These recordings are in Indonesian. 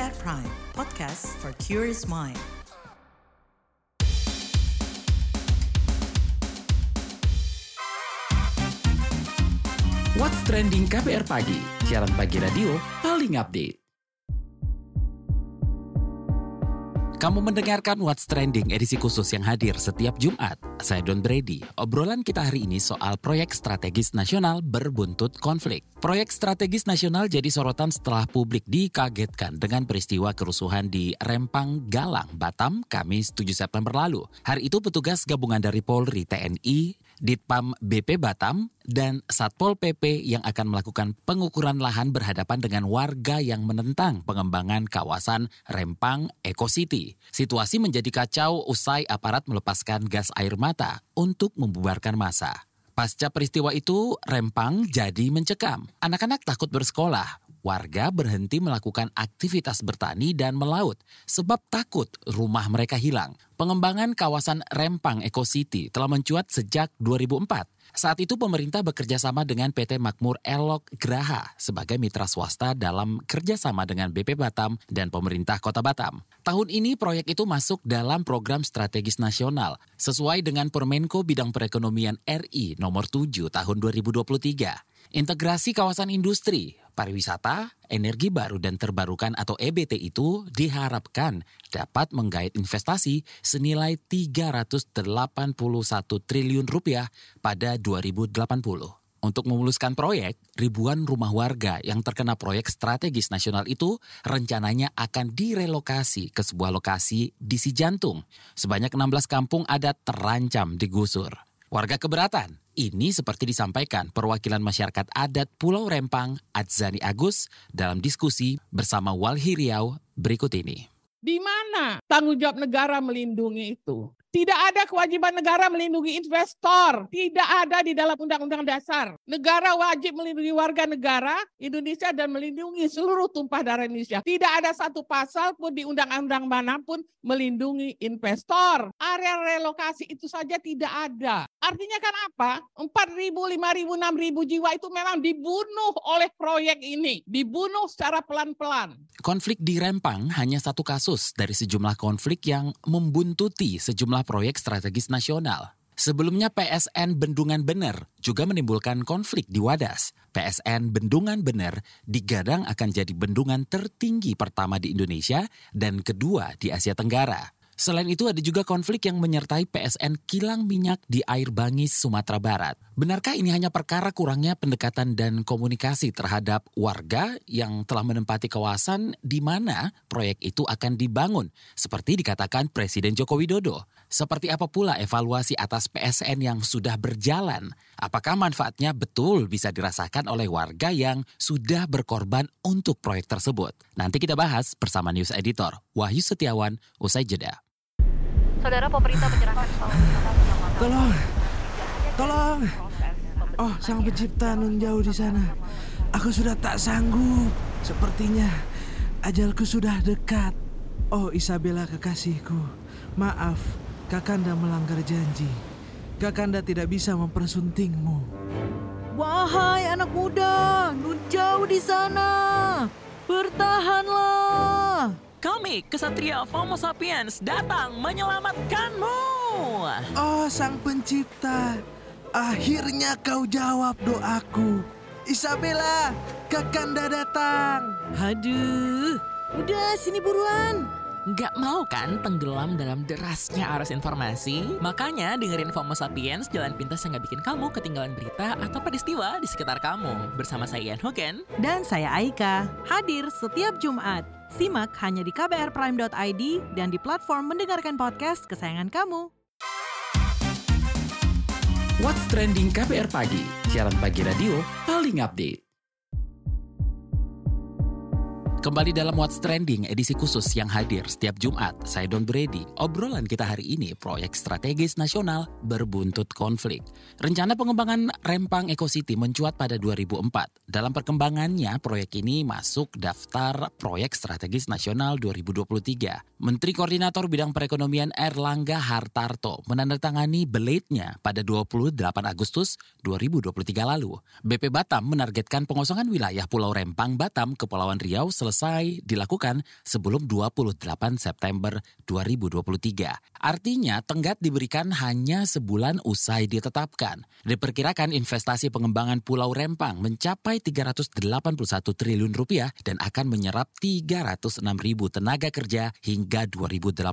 KBR Prime, podcast for curious mind. What's Trending KBR Pagi, siaran pagi radio paling update. Kamu mendengarkan What's Trending edisi khusus yang hadir setiap Jumat. Saya Don Brady. Obrolan kita hari ini soal proyek strategis nasional berbuntut konflik. Proyek strategis nasional jadi sorotan setelah publik dikagetkan dengan peristiwa kerusuhan di Rempang, Galang, Batam, Kamis 7 September lalu. Hari itu petugas gabungan dari Polri, TNI, Ditpam BP Batam, dan Satpol PP yang akan melakukan pengukuran lahan berhadapan dengan warga yang menentang pengembangan kawasan Rempang Eco City. Situasi menjadi kacau usai aparat melepaskan gas air mata untuk membubarkan massa. Pasca peristiwa itu, Rempang jadi mencekam. Anak-anak takut bersekolah. Warga berhenti melakukan aktivitas bertani dan melaut sebab takut rumah mereka hilang. Pengembangan kawasan Rempang Eco City telah mencuat sejak 2004. Saat itu pemerintah bekerja sama dengan PT Makmur Elok Graha sebagai mitra swasta dalam kerjasama dengan BP Batam dan pemerintah kota Batam. Tahun ini proyek itu masuk dalam program strategis nasional sesuai dengan Permenko Bidang Perekonomian RI nomor 7 tahun 2023. Integrasi kawasan industri, pariwisata, energi baru dan terbarukan atau EBT itu diharapkan dapat menggait investasi senilai 381 triliun rupiah pada 2080. Untuk memuluskan proyek, ribuan rumah warga yang terkena proyek strategis nasional itu rencananya akan direlokasi ke sebuah lokasi di Sijantung. Sebanyak 16 kampung adat terancam digusur. Warga keberatan. Ini seperti disampaikan perwakilan masyarakat adat Pulau Rempang, Adzani Agus, dalam diskusi bersama Walhi Riau berikut ini. Di mana tanggung jawab negara melindungi itu? Tidak ada kewajiban negara melindungi investor. Tidak ada di dalam undang-undang dasar. Negara wajib melindungi warga negara Indonesia dan melindungi seluruh tumpah darah Indonesia. Tidak ada satu pasal pun di undang-undang mana pun melindungi investor. Area relokasi itu saja tidak ada. Artinya kan apa? 4.000, 5.000, 6.000 jiwa itu memang dibunuh oleh proyek ini. Dibunuh secara pelan-pelan. Konflik di Rempang hanya satu kasus dari sejumlah konflik yang membuntuti sejumlah proyek strategis nasional. Sebelumnya PSN Bendungan Bener juga menimbulkan konflik di Wadas. PSN Bendungan Bener digadang akan jadi bendungan tertinggi pertama di Indonesia dan kedua di Asia Tenggara. Selain itu ada juga konflik yang menyertai PSN kilang minyak di air bangis Sumatera Barat. Benarkah ini hanya perkara kurangnya pendekatan dan komunikasi terhadap warga yang telah menempati kawasan di mana proyek itu akan dibangun, seperti dikatakan Presiden Joko Widodo? Seperti apa pula evaluasi atas PSN yang sudah berjalan? Apakah manfaatnya betul bisa dirasakan oleh warga yang sudah berkorban untuk proyek tersebut? Nanti kita bahas bersama News Editor Wahyu Setiawan usai jeda. Saudara pemerintah menyerahkan Tolong, tolong. Oh, sang pencipta nun jauh di sana. Aku sudah tak sanggup. Sepertinya ajalku sudah dekat. Oh, Isabella kekasihku. Maaf, Kakanda melanggar janji. Kakanda tidak bisa mempersuntingmu. Wahai anak muda, nun jauh di sana. Bertahanlah. Kami, Kesatria Homo Sapiens, datang menyelamatkanmu. Oh, sang pencipta. Akhirnya kau jawab doaku. Isabella, Kakanda datang. Aduh, udah sini buruan. Gak mau kan tenggelam dalam derasnya arus informasi? Makanya dengerin FOMO Sapiens, jalan pintas yang gak bikin kamu ketinggalan berita atau peristiwa di sekitar kamu. Bersama saya Ian Hogan. Dan saya Aika, hadir setiap Jumat. Simak hanya di kbrprime.id dan di platform mendengarkan podcast kesayangan kamu. What's Trending KPR Pagi, siaran pagi radio paling update. Kembali dalam What's Trending edisi khusus yang hadir setiap Jumat. Saya Don Brady. Obrolan kita hari ini proyek strategis nasional berbuntut konflik. Rencana pengembangan Rempang Eco City mencuat pada 2004. Dalam perkembangannya, proyek ini masuk daftar proyek strategis nasional 2023. Menteri Koordinator Bidang Perekonomian Erlangga Hartarto menandatangani belitnya pada 28 Agustus 2023 lalu. BP Batam menargetkan pengosongan wilayah Pulau Rempang Batam, Kepulauan Riau selesai dilakukan sebelum 28 September 2023. Artinya tenggat diberikan hanya sebulan usai ditetapkan. Diperkirakan investasi pengembangan Pulau Rempang mencapai 381 triliun rupiah dan akan menyerap 306 ribu tenaga kerja hingga 2080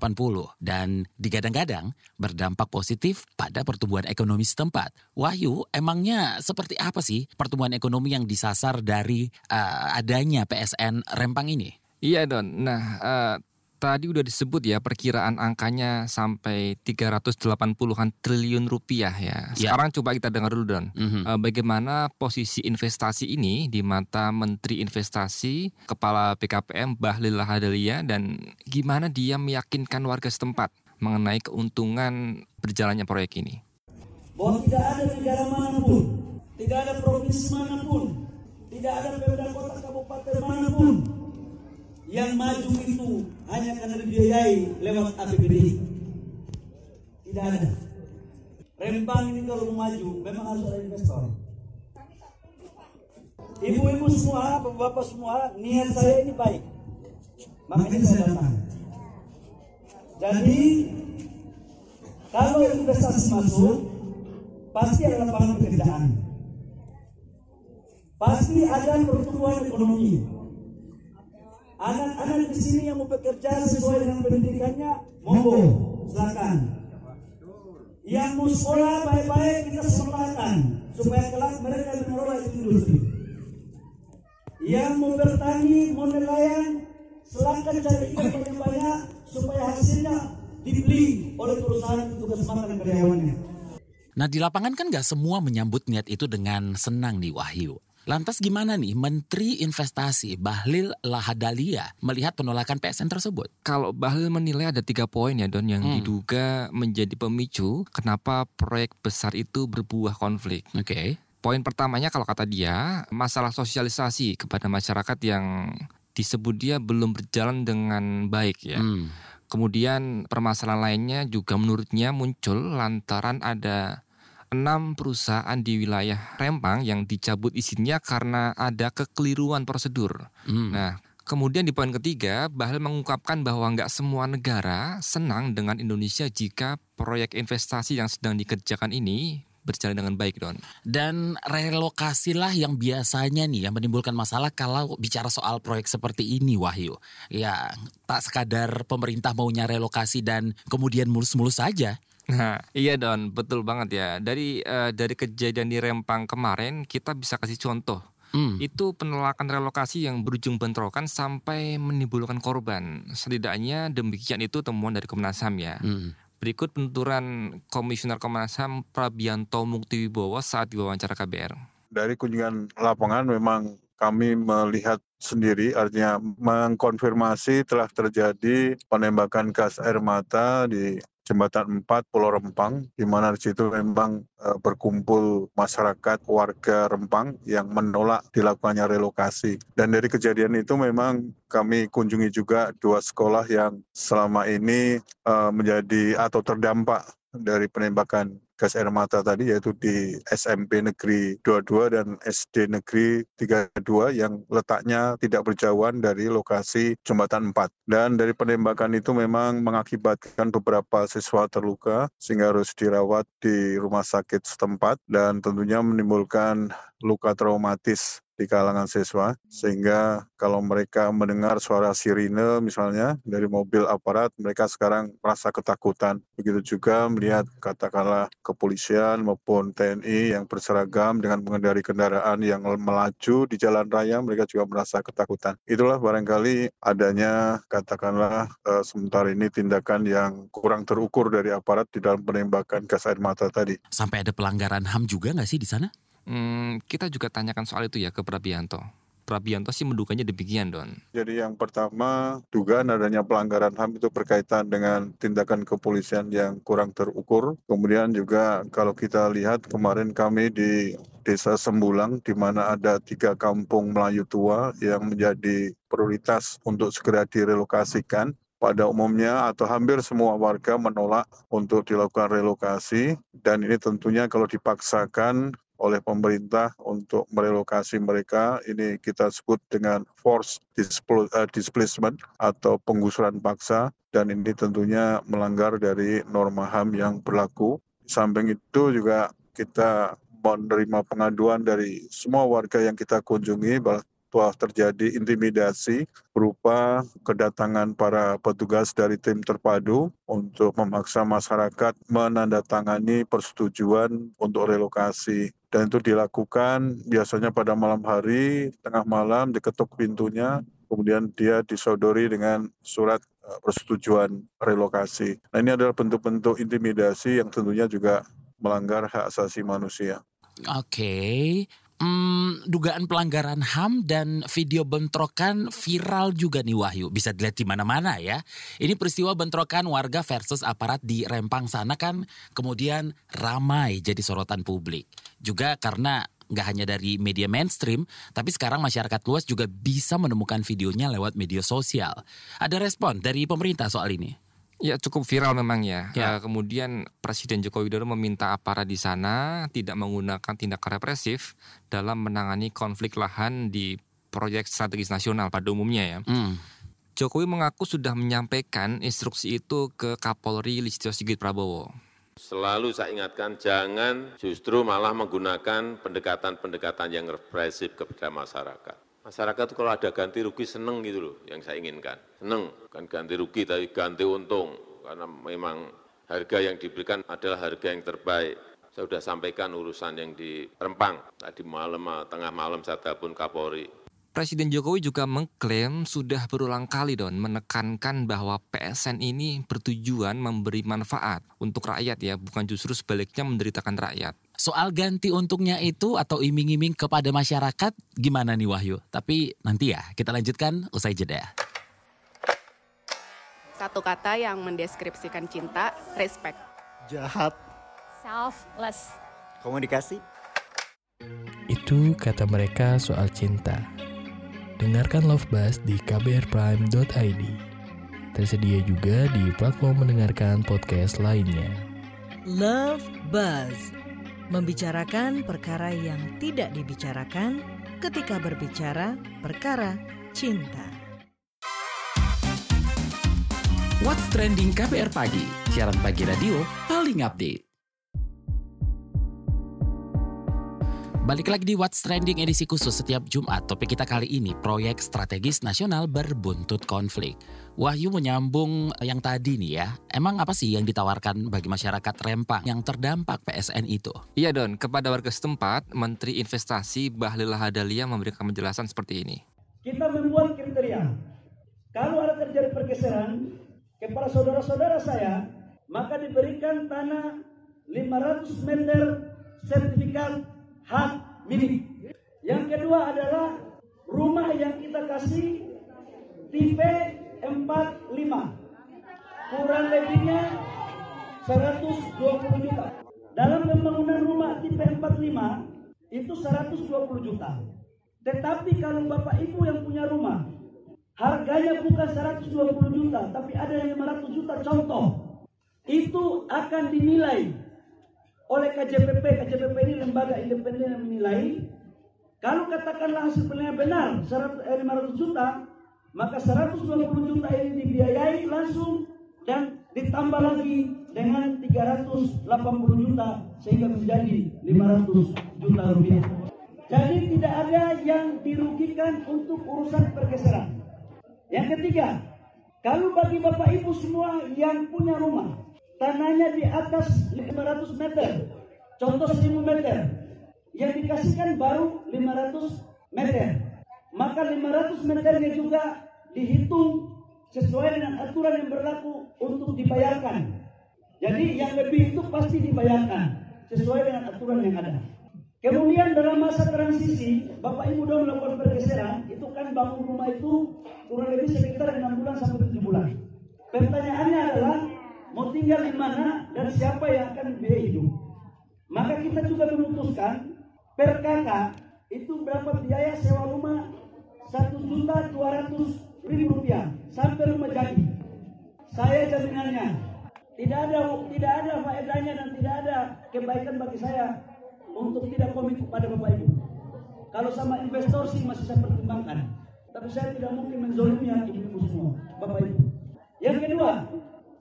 dan digadang-gadang berdampak positif pada pertumbuhan ekonomi setempat. Wahyu, emangnya seperti apa sih pertumbuhan ekonomi yang disasar dari uh, adanya PSN Rempang ini? Iya Don, nah uh, tadi udah disebut ya perkiraan angkanya sampai 380-an triliun rupiah ya. Ya. Sekarang coba kita dengar dulu Don. Mhm. Uh, bagaimana posisi investasi ini di mata Menteri Investasi, Kepala BKPM Bahlil Lahadalia dan gimana dia meyakinkan warga setempat mengenai keuntungan berjalannya proyek ini. bahwa tidak ada negara mana pun, tidak ada provinsi mana pun, tidak ada pemda kota kabupaten mana pun yang maju itu hanya karena dibiayai lewat APBD. Tidak ada. Rempang ini kalau mau maju memang harus ada investor. Ibu-ibu semua, bapak-bapak semua, niat saya ini baik. Makanya saya datang. Jadi kalau investasi masuk, pasti ada lapangan pekerjaan. Pasti ada pertumbuhan ekonomi. Anak-anak di sini yang mau bekerja sesuai dengan pendidikannya, monggo, silakan. Yang mau sekolah baik-baik kita sekolahkan supaya kelak mereka mengelola industri. Yang mau bertani, mau nelayan, silakan cari ikan banyak-banyak supaya hasilnya dibeli oleh perusahaan petugas makan karyawannya. Nah di lapangan kan nggak semua menyambut niat itu dengan senang nih Wahyu. Lantas gimana nih Menteri Investasi Bahlil Lahadalia melihat penolakan PSN tersebut? Kalau Bahlil menilai ada tiga poin ya Don yang Hmm. diduga menjadi pemicu kenapa proyek besar itu berbuah konflik. Oke. Poin pertamanya kalau kata dia masalah sosialisasi kepada masyarakat yang disebut dia belum berjalan dengan baik ya. Hmm. Kemudian permasalahan lainnya juga menurutnya muncul lantaran ada enam perusahaan di wilayah Rempang yang dicabut izinnya karena ada kekeliruan prosedur. Hmm. Nah, kemudian di poin ketiga, Bahlil mengungkapkan bahwa nggak semua negara senang dengan Indonesia jika proyek investasi yang sedang dikerjakan ini berjalan dengan baik, Don. Dan relokasilah yang biasanya nih yang menimbulkan masalah kalau bicara soal proyek seperti ini Wahyu. Ya tak sekadar pemerintah maunya relokasi dan kemudian mulus-mulus saja. Nah, iya Don, betul banget ya. Dari eh, dari kejadian di Rempang kemarin kita bisa kasih contoh. Hmm. Itu penolakan relokasi yang berujung bentrokan sampai menimbulkan korban. Setidaknya demikian itu temuan dari Komnas HAM ya. Hmm. Berikut penuturan Komisioner Komnas HAM Prabianto Muktiwibowo saat diwawancara KBR. dari kunjungan lapangan memang kami melihat sendiri artinya mengkonfirmasi telah terjadi penembakan gas air mata di Jembatan 4 Pulau Rempang di mana di situ memang eh, berkumpul masyarakat warga Rempang yang menolak dilakukannya relokasi. Dan dari kejadian itu memang kami kunjungi juga dua sekolah yang selama ini eh, menjadi atau terdampak dari penembakan gas air mata tadi yaitu di SMP Negeri 22 dan SD Negeri 32 yang letaknya tidak berjauhan dari lokasi Jembatan 4. Dan dari penembakan itu memang mengakibatkan beberapa siswa terluka sehingga harus dirawat di rumah sakit setempat dan tentunya menimbulkan luka traumatis di kalangan siswa sehingga kalau mereka mendengar suara sirine misalnya dari mobil aparat mereka sekarang merasa ketakutan. Begitu juga melihat katakanlah kepolisian maupun TNI yang berseragam dengan mengendari kendaraan yang melaju di jalan raya mereka juga merasa ketakutan. Itulah barangkali adanya katakanlah eh, sementara ini tindakan yang kurang terukur dari aparat di dalam penembakan gas air mata tadi. Sampai ada pelanggaran HAM juga nggak sih di sana? Hmm, kita juga tanyakan soal itu ya ke Prabianto. Prabianto sih mendukanya demikian, Don. Jadi yang pertama dugaan adanya pelanggaran HAM itu berkaitan dengan tindakan kepolisian yang kurang terukur. Kemudian juga kalau kita lihat kemarin kami di Desa Sembulang di mana ada tiga kampung Melayu tua yang menjadi prioritas untuk segera direlokasikan. Pada umumnya atau hampir semua warga menolak untuk dilakukan relokasi dan ini tentunya kalau dipaksakan oleh pemerintah untuk merelokasi mereka. Ini kita sebut dengan force eh, displacement atau penggusuran paksa dan ini tentunya melanggar dari norma HAM yang berlaku. Samping itu juga kita menerima pengaduan dari semua warga yang kita kunjungi telah terjadi intimidasi berupa kedatangan para petugas dari tim terpadu untuk memaksa masyarakat menandatangani persetujuan untuk relokasi. Dan itu dilakukan biasanya pada malam hari, tengah malam diketuk pintunya, kemudian dia disodori dengan surat eh, persetujuan relokasi. Nah ini adalah bentuk-bentuk intimidasi yang tentunya juga melanggar hak asasi manusia. Oke, Hmm, dugaan pelanggaran HAM dan video bentrokan viral juga nih Wahyu. Bisa dilihat di mana-mana ya. Ini peristiwa bentrokan warga versus aparat di Rempang sana kan kemudian ramai jadi sorotan publik. Juga karena nggak hanya dari media mainstream, tapi sekarang masyarakat luas juga bisa menemukan videonya lewat media sosial. Ada respon dari pemerintah soal ini? Ya cukup viral memang ya. ya. Uh, kemudian Presiden Joko Widodo meminta aparat di sana tidak menggunakan tindakan represif dalam menangani konflik lahan di proyek strategis nasional pada umumnya ya. Hmm. Jokowi mengaku sudah menyampaikan instruksi itu ke Kapolri Listio Sigit Prabowo. Selalu saya ingatkan jangan justru malah menggunakan pendekatan-pendekatan yang represif kepada masyarakat masyarakat kalau ada ganti rugi seneng gitu loh yang saya inginkan. Seneng, kan ganti rugi tapi ganti untung. Karena memang harga yang diberikan adalah harga yang terbaik. Saya sudah sampaikan urusan yang di Rempang. Tadi malam, tengah malam saya telepon Kapolri. Presiden Jokowi juga mengklaim sudah berulang kali don menekankan bahwa PSN ini bertujuan memberi manfaat untuk rakyat ya, bukan justru sebaliknya menderitakan rakyat. Soal ganti untungnya itu atau iming-iming kepada masyarakat gimana nih Wahyu? Tapi nanti ya kita lanjutkan usai jeda. Satu kata yang mendeskripsikan cinta, respect. Jahat. Selfless. Komunikasi. Itu kata mereka soal cinta. Dengarkan Love Buzz di kbrprime.id. Tersedia juga di platform mendengarkan podcast lainnya. Love Buzz membicarakan perkara yang tidak dibicarakan ketika berbicara perkara cinta. What's trending KBR pagi? Siaran pagi radio paling update. Balik lagi di What's Trending edisi khusus setiap Jumat. Topik kita kali ini proyek strategis nasional berbuntut konflik. Wahyu menyambung yang tadi nih ya. Emang apa sih yang ditawarkan bagi masyarakat Rempang yang terdampak PSN itu? Iya Don, kepada warga setempat, Menteri Investasi Bahlil Lahadalia memberikan penjelasan seperti ini. Kita membuat kriteria. Kalau ada terjadi pergeseran kepada saudara-saudara saya, maka diberikan tanah 500 meter sertifikat hak milik. Yang kedua adalah rumah yang kita kasih tipe 45. Kurang lebihnya 120 juta. Dalam pembangunan rumah tipe 45 itu 120 juta. Tetapi kalau Bapak Ibu yang punya rumah, harganya bukan 120 juta, tapi ada yang 500 juta contoh. Itu akan dinilai oleh KJPP. KJPP ini lembaga independen yang menilai kalau katakanlah hasil penilaian benar 500 eh, juta, maka 120 juta ini dibiayai langsung dan ditambah lagi dengan 380 juta sehingga menjadi 500 juta rupiah. Jadi tidak ada yang dirugikan untuk urusan pergeseran. Yang ketiga, kalau bagi Bapak Ibu semua yang punya rumah, tanahnya di atas 500 meter, contoh 1000 meter, yang dikasihkan baru 500 meter. Maka 500 meternya juga dihitung sesuai dengan aturan yang berlaku untuk dibayarkan. Jadi yang lebih itu pasti dibayarkan sesuai dengan aturan yang ada. Kemudian dalam masa transisi, Bapak Ibu sudah melakukan pergeseran, itu kan bangun rumah itu kurang lebih sekitar 6 bulan sampai 7 bulan. Pertanyaannya adalah mau tinggal di mana dan siapa yang akan biaya hidup. Maka kita juga memutuskan per kakak itu berapa biaya sewa rumah satu juta dua ratus ribu rupiah sampai rumah jadi. Saya jaminannya tidak ada tidak ada faedahnya dan tidak ada kebaikan bagi saya untuk tidak komit kepada Bapak Ibu. Kalau sama investor sih masih saya pertimbangkan. Tapi saya tidak mungkin menzolimi ibu-ibu semua, Bapak Ibu. Yang kedua,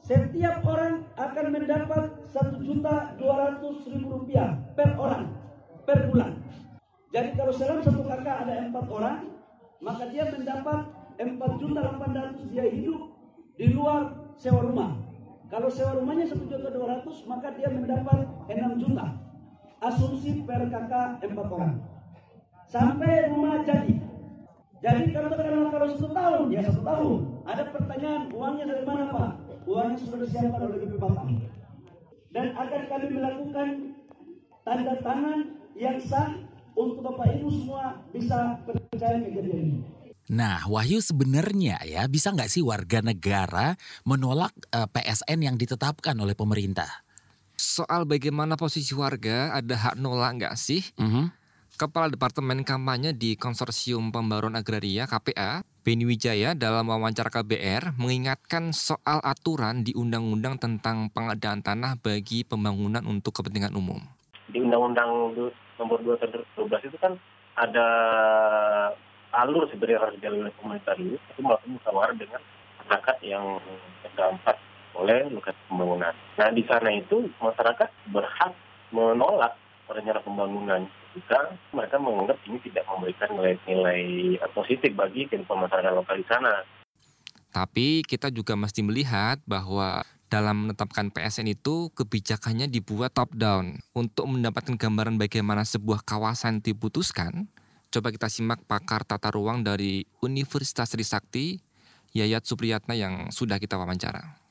setiap orang akan mendapat satu juta dua ratus ribu rupiah per orang per bulan. Jadi kalau dalam satu kakak ada empat orang, maka dia mendapat empat juta delapan ratus dia hidup di luar sewa rumah. Kalau sewa rumahnya satu juta dua ratus, maka dia mendapat enam juta. Asumsi per kakak empat orang. Sampai rumah jadi. Jadi kalau kalau satu tahun, ya satu tahun. Ada pertanyaan, uangnya dari mana Pak? Uangnya sudah disiapkan oleh Bapak. Dan akan kami melakukan tanda tangan yang sah untuk Bapak Ibu semua bisa percaya kejadian ini. Nah, Wahyu sebenarnya ya bisa nggak sih warga negara menolak uh, PSN yang ditetapkan oleh pemerintah? Soal bagaimana posisi warga, ada hak nolak nggak sih? Mm -hmm. Kepala Departemen Kampanye di Konsorsium Pembaruan Agraria KPA, Beni Wijaya dalam wawancara KBR mengingatkan soal aturan di Undang-Undang tentang pengadaan tanah bagi pembangunan untuk kepentingan umum. Di Undang-Undang nomor 2 tahun 2012 itu kan ada alur sebenarnya harus dilalui oleh pemerintah dulu, itu melakukan musyawarah dengan masyarakat yang terdampak oleh lokasi pembangunan. Nah di sana itu masyarakat berhak menolak rencana pembangunan jika mereka menganggap ini tidak memberikan nilai-nilai positif bagi kehidupan masyarakat lokal di sana. Tapi kita juga mesti melihat bahwa dalam menetapkan PSN itu kebijakannya dibuat top down. Untuk mendapatkan gambaran bagaimana sebuah kawasan diputuskan, coba kita simak pakar tata ruang dari Universitas Trisakti, Yayat Supriyatna yang sudah kita wawancara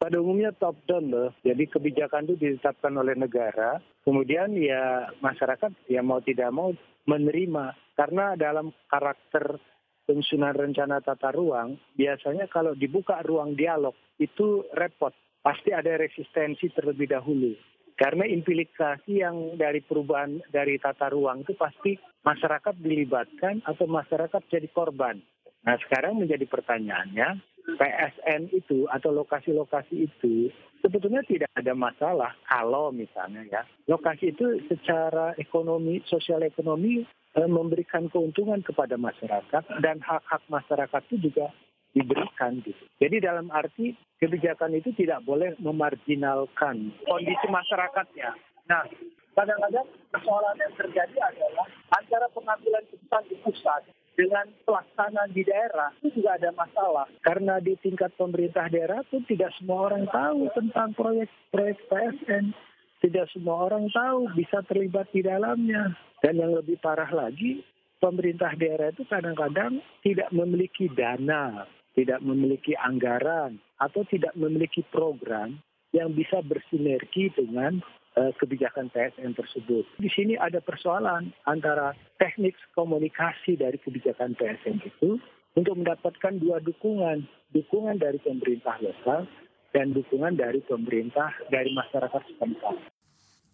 pada umumnya top down loh. Jadi kebijakan itu ditetapkan oleh negara, kemudian ya masyarakat ya mau tidak mau menerima karena dalam karakter penyusunan rencana tata ruang biasanya kalau dibuka ruang dialog itu repot, pasti ada resistensi terlebih dahulu. Karena implikasi yang dari perubahan dari tata ruang itu pasti masyarakat dilibatkan atau masyarakat jadi korban. Nah sekarang menjadi pertanyaannya, PSN itu atau lokasi-lokasi itu sebetulnya tidak ada masalah kalau misalnya ya lokasi itu secara ekonomi sosial ekonomi eh, memberikan keuntungan kepada masyarakat dan hak-hak masyarakat itu juga diberikan gitu. Jadi dalam arti kebijakan itu tidak boleh memarginalkan kondisi masyarakatnya. Nah, kadang-kadang persoalan yang terjadi adalah antara pengambilan keputusan di pusat dengan pelaksanaan di daerah itu juga ada masalah. Karena di tingkat pemerintah daerah pun tidak semua orang tahu tentang proyek-proyek PSN tidak semua orang tahu bisa terlibat di dalamnya. Dan yang lebih parah lagi pemerintah daerah itu kadang-kadang tidak memiliki dana tidak memiliki anggaran atau tidak memiliki program yang bisa bersinergi dengan kebijakan PSN tersebut. Di sini ada persoalan antara teknik komunikasi dari kebijakan PSN itu untuk mendapatkan dua dukungan, dukungan dari pemerintah lokal dan dukungan dari pemerintah dari masyarakat setempat.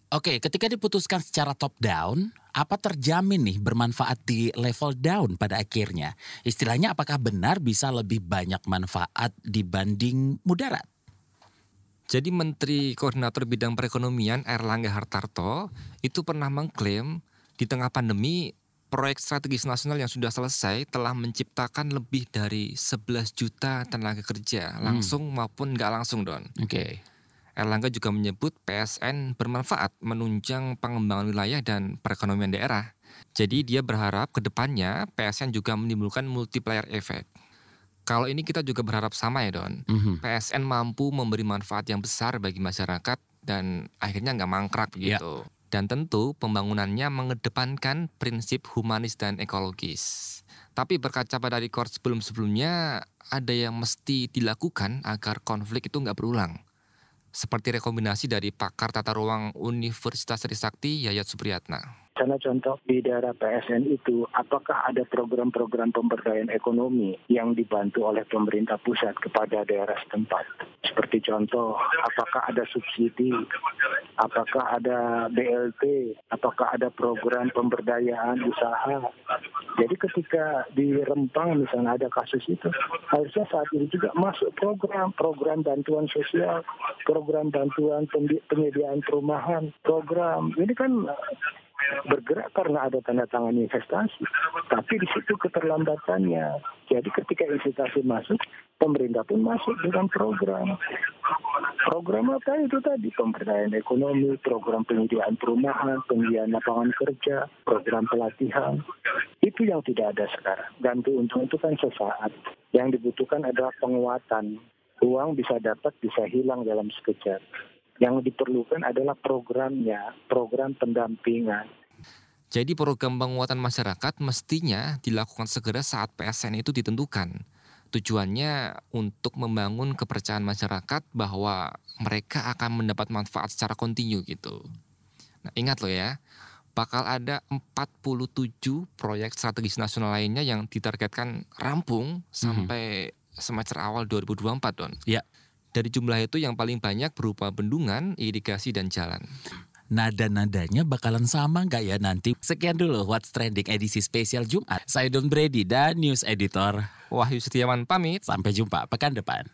Oke, ketika diputuskan secara top down, apa terjamin nih bermanfaat di level down pada akhirnya? Istilahnya apakah benar bisa lebih banyak manfaat dibanding mudarat? Jadi Menteri Koordinator Bidang Perekonomian Erlangga Hartarto itu pernah mengklaim di tengah pandemi proyek strategis nasional yang sudah selesai telah menciptakan lebih dari 11 juta tenaga kerja hmm. langsung maupun nggak langsung Don. Oke. Okay. Erlangga juga menyebut PSN bermanfaat menunjang pengembangan wilayah dan perekonomian daerah. Jadi dia berharap ke depannya PSN juga menimbulkan multiplier effect. Kalau ini kita juga berharap sama ya Don. Mm-hmm. PSN mampu memberi manfaat yang besar bagi masyarakat dan akhirnya nggak mangkrak ya. begitu. Yeah. Dan tentu pembangunannya mengedepankan prinsip humanis dan ekologis. Tapi berkaca pada rekor sebelum-sebelumnya, ada yang mesti dilakukan agar konflik itu nggak berulang. Seperti rekomendasi dari pakar tata ruang Universitas Trisakti Yayat Supriyatna. Karena contoh di daerah PSN itu, apakah ada program-program pemberdayaan ekonomi yang dibantu oleh pemerintah pusat kepada daerah setempat? Seperti contoh, apakah ada subsidi, apakah ada BLT, apakah ada program pemberdayaan usaha. Jadi ketika di Rempang misalnya ada kasus itu, harusnya saat ini juga masuk program, program bantuan sosial, program bantuan penyediaan perumahan, program. Ini kan bergerak karena ada tanda tangan investasi. Tapi di situ keterlambatannya. Jadi ketika investasi masuk, pemerintah pun masuk dengan program. Program apa itu tadi? Pemberdayaan ekonomi, program penyediaan perumahan, penyediaan lapangan kerja, program pelatihan. Itu yang tidak ada sekarang. Ganti untung itu kan sesaat. Yang dibutuhkan adalah penguatan. Uang bisa dapat, bisa hilang dalam sekejap. Yang diperlukan adalah programnya, program pendampingan. Jadi program penguatan masyarakat mestinya dilakukan segera saat PSN itu ditentukan. Tujuannya untuk membangun kepercayaan masyarakat bahwa mereka akan mendapat manfaat secara kontinu gitu. Nah, ingat loh ya, bakal ada 47 proyek strategis nasional lainnya yang ditargetkan rampung sampai semester awal 2024, Don. Ya. Dari jumlah itu yang paling banyak berupa bendungan, irigasi, dan jalan. Nada-nadanya bakalan sama nggak ya nanti? Sekian dulu What's Trending edisi spesial Jumat. Saya Don Brady dan News Editor Wahyu Setiawan pamit. Sampai jumpa pekan depan.